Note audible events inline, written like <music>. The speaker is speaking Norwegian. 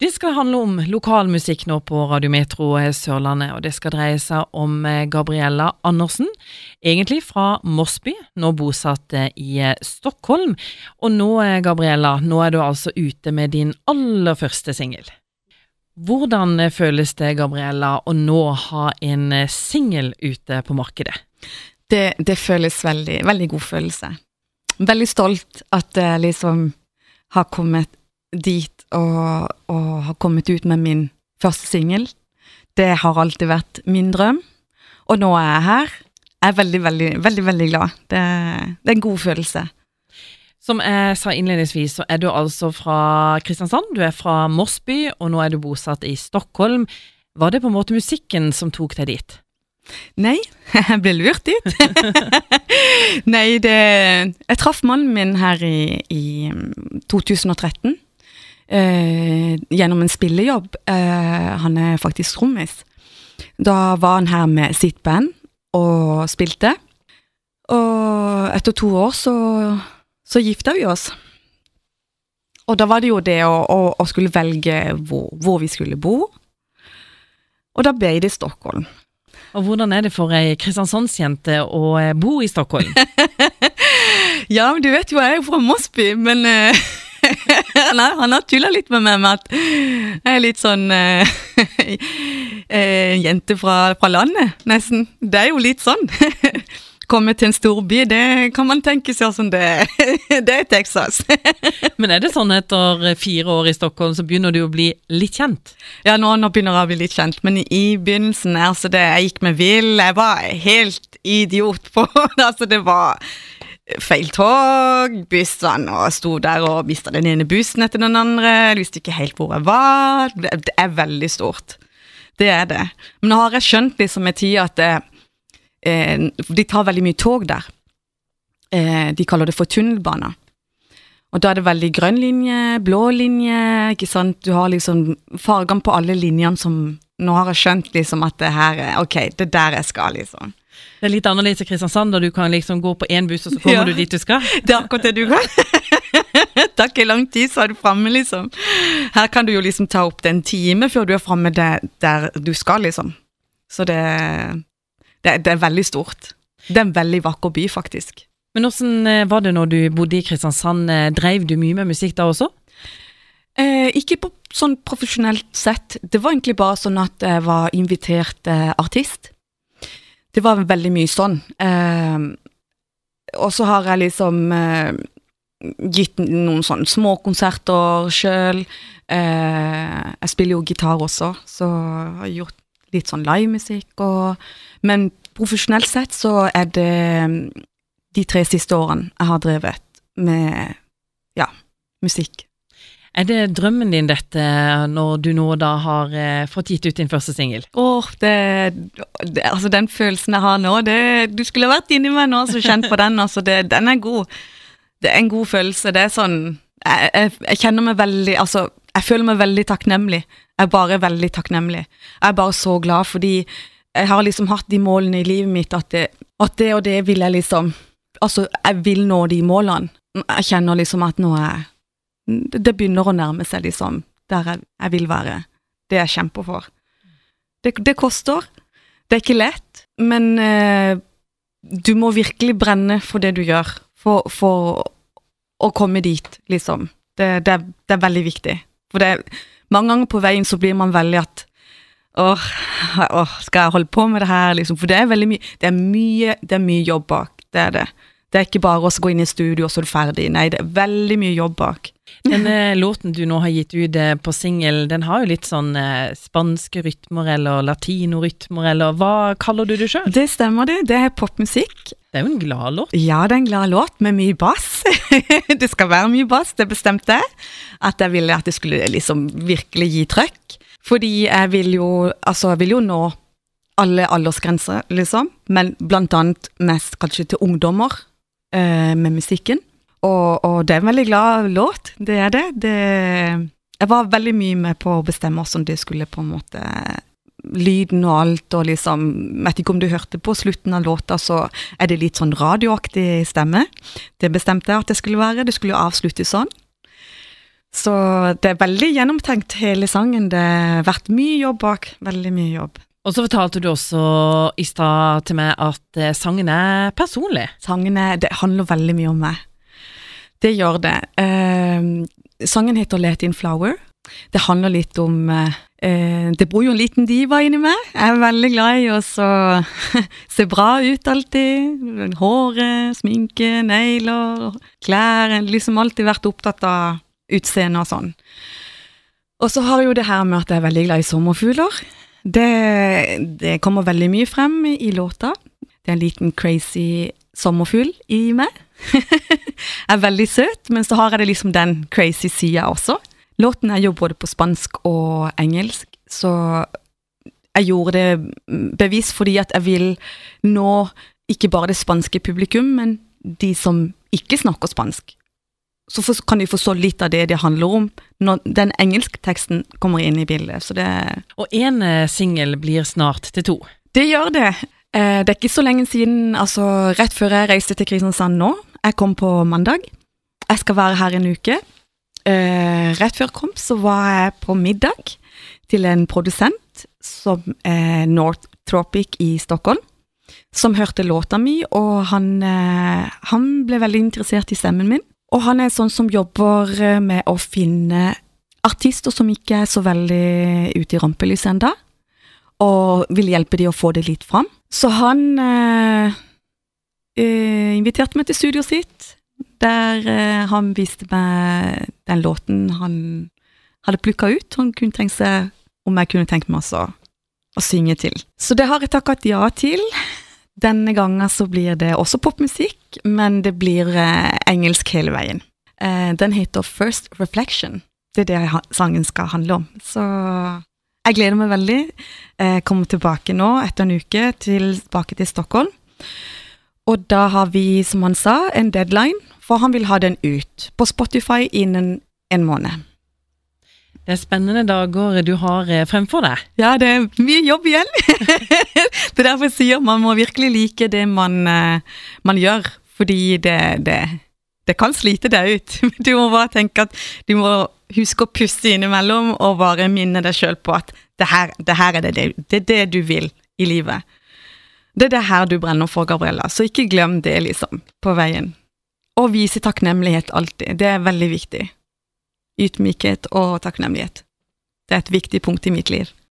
Det skal handle om lokalmusikk nå på Radiometro Sørlandet, og det skal dreie seg om eh, Gabriella Andersen, egentlig fra Mossby, nå bosatt eh, i eh, Stockholm. Og nå, Gabriella, nå er du altså ute med din aller første singel. Hvordan føles det, Gabriella, å nå ha en singel ute på markedet? Det, det føles veldig, veldig god følelse. Veldig stolt at det liksom har kommet dit og, og har kommet ut med min første singel. Det har alltid vært min drøm, og nå er jeg her. Jeg er veldig, veldig, veldig veldig glad. Det, det er en god følelse. Som jeg sa innledningsvis, så er du altså fra Kristiansand, du er fra Mossby, og nå er du bosatt i Stockholm. Var det på en måte musikken som tok deg dit? Nei, <laughs> jeg ble lurt dit. <laughs> Nei, det Jeg traff mannen min her i, i 2013 eh, gjennom en spillejobb. Eh, han er faktisk trommis. Da var han her med sitt band og spilte. Og etter to år så, så gifta vi oss. Og da var det jo det å, å, å skulle velge hvor, hvor, vi skulle bo. Og da ble det Stockholm. Og hvordan er det for ei kristiansandsjente å eh, bo i Stockholm? <laughs> ja, du vet jo, jeg er fra Mosby, men <laughs> Nei, han har tulla litt med meg med at jeg er litt sånn uh, uh, <laughs> jente fra, fra, landet, nesten. Det er jo litt sånn. <laughs> Komme til en storby, det kan man tenke seg som det, det er Texas. Men er det sånn etter fire år i Stockholm, så begynner du å bli litt kjent? Ja, nå, nå begynner jeg å bli litt kjent, men i, begynnelsen, altså det, jeg gikk meg vill. Jeg var helt idiot på. Altså, det var feil tog, bussene, og sto der og mista den ene bussen etter den andre. Jeg visste ikke helt hvor jeg var. Det er veldig stort. Det er det. Men nå har jeg skjønt liksom med tida at det, eh, de tar veldig mye tog der. Eh, de kaller det for tunnelbaner. Og da er det veldig grønn linje, blå linje, ikke sant. Du har liksom fargene på alle linjene som Nå har jeg skjønt liksom at det her er Ok, det er der jeg skal, liksom. Det er litt annerledes i Kristiansand, da du kan liksom gå på én buss, og så kommer ja, du dit du skal. <laughs> Det er akkurat det du kan. <laughs> det tar ikke lang tid, så er du framme, liksom. Her kan du jo liksom ta opp en time før du er framme der, der, du skal, liksom. Så det, det, det, er veldig stort. Det er en veldig vakker by, faktisk. Men åssen eh, var det når du bodde i Kristiansand? Eh, dreiv du mye med musikk da også? Eh, ikke på sånn profesjonelt sett. Det var egentlig bare sånn at jeg var invitert eh, artist. Det var veldig mye sånn. Eh, og så har jeg liksom eh, gitt noen sånne småkonserter sjøl. Eh, jeg spiller jo gitar også, så jeg har gjort litt sånn livemusikk. Men profesjonelt sett så er det mm, de tre siste årene jeg har drevet med ja, musikk. Er det drømmen din dette, når du nå da har eh, fått gitt ut din første singel? Åh, det, det, altså den følelsen jeg har nå, det, du skulle vært inni meg nå og kjent på den. altså det, Den er god. Det er en god følelse. Det er sånn jeg, jeg, jeg, kjenner meg veldig Altså, jeg føler meg veldig takknemlig. Jeg er bare veldig takknemlig. Jeg er bare så glad fordi jeg har liksom hatt de målene i livet mitt at det, at det og det vil jeg liksom Altså, jeg vil nå de målene. Jeg kjenner liksom at nå er jeg det begynner å nærme seg liksom der jeg, jeg vil være. Det jeg kjemper for. Det, det, koster. Det er ikke lett, men eh, du må virkelig brenne for det du gjør, for, for å komme dit, liksom. Det, det, det, er veldig viktig. For det mange ganger på veien så blir man veldig at åh, åh, skal jeg holde på med det her, liksom? For det er veldig mye Det er mye, det er mye jobb bak. Det er det. Det er ikke bare å gå inn i studio, og så er du ferdig. Nei, det er veldig mye jobb bak. Denne låten du nå har gitt ut eh, på singel, den har jo litt sånn eh, spanske rytmer eller latinorytmer, eller hva kaller du det sjøl? Det stemmer, det. Det er popmusikk. Det er jo en glad låt? Ja, det er en glad låt med mye bass. <laughs> det skal være mye bass, det bestemte jeg. At jeg ville at det skulle liksom virkelig gi trøkk. Fordi jeg vil jo, altså jeg vil jo nå alle aldersgrenser, liksom. Men blant annet mest kanskje til ungdommer eh, med musikken. Og, og, det er en veldig glad låt, det er det. det. Jeg var veldig mye med på å bestemme hvordan det skulle på en måte Lyden og alt, og liksom Vet ikke om du hørte på slutten av låta, så er det litt sånn radioaktig stemme. Det bestemte jeg at det skulle være. Det skulle avsluttes sånn. Så det er veldig gjennomtenkt, hele sangen. Det har vært mye jobb bak. Veldig mye jobb. Og så fortalte du også i stad til meg at eh, sangen er personlig. Sangene Det handler veldig mye om meg. Det gjør det. Eh, sangen heter Let in flower. Det handler litt om eh, Det bor jo en liten diva inni meg. Jeg er veldig glad i å <laughs> se bra ut alltid. Håret, sminke, negler, klær. Liksom alltid vært opptatt av utseende og sånn. Og så har jo det her med at jeg er veldig glad i sommerfugler. Det, det kommer veldig mye frem i låta. Det er en liten crazy sommerfugl i meg. jeg <laughs> er veldig søt, men så har jeg det liksom den crazy sida også. Låten er jo både på spansk og engelsk, så jeg gjorde det bevisst fordi at jeg vil nå ikke bare det spanske publikum, men de som ikke snakker spansk så for, kan de forstå litt av det det handler om, når den engelske teksten kommer inn i bildet. Så det Og én eh, singel blir snart til to? Det gjør det. Eh, det er ikke så lenge siden, altså rett før jeg reiste til Kristiansand nå. Jeg kom på mandag. Jeg skal være her en uke. Eh, rett før jeg kom, så var jeg på middag til en produsent som er North Tropic i Stockholm. Som hørte låta mi, og han, han ble veldig interessert i stemmen min. Og han er sånn som jobber eh, med å finne artister som ikke er så veldig ute i rampelyset enda, og vil hjelpe de å få det litt fram. Så han eh, eh, inviterte meg til studioet sitt, der eh, han viste meg den låten han hadde plukka ut. Han kunne tenkt seg om jeg kunne tenkt meg å synge til. Så det har jeg takket ja til. Denne gangen så blir det også popmusikk, men det blir eh, engelsk hele veien. Eh, den heter First Reflection. Det er det sangen skal handle om. Så jeg gleder meg veldig. Jeg kommer tilbake nå etter en uke, tilbake til Stockholm. Og da har vi, som han sa, en deadline, for han vil ha den ut på Spotify innen en måned. Det er spennende dager du har eh, fremfor deg. Ja, det er mye jobb igjen. <laughs> det er derfor jeg sier man må virkelig like det man, eh, man gjør, fordi det, det, det, kan slite deg ut. <laughs> Du må bare tenke at du må huske å puste innimellom og bare minne deg sjøl på at det her, det her er det, det, det du vil i livet. Det er det her du brenner for, Gabriella, så ikke glem det, liksom, på veien. Og vise takknemlighet alltid. Det er veldig viktig ydmykhet og takknemlighet. Det er et viktig punkt i mitt liv.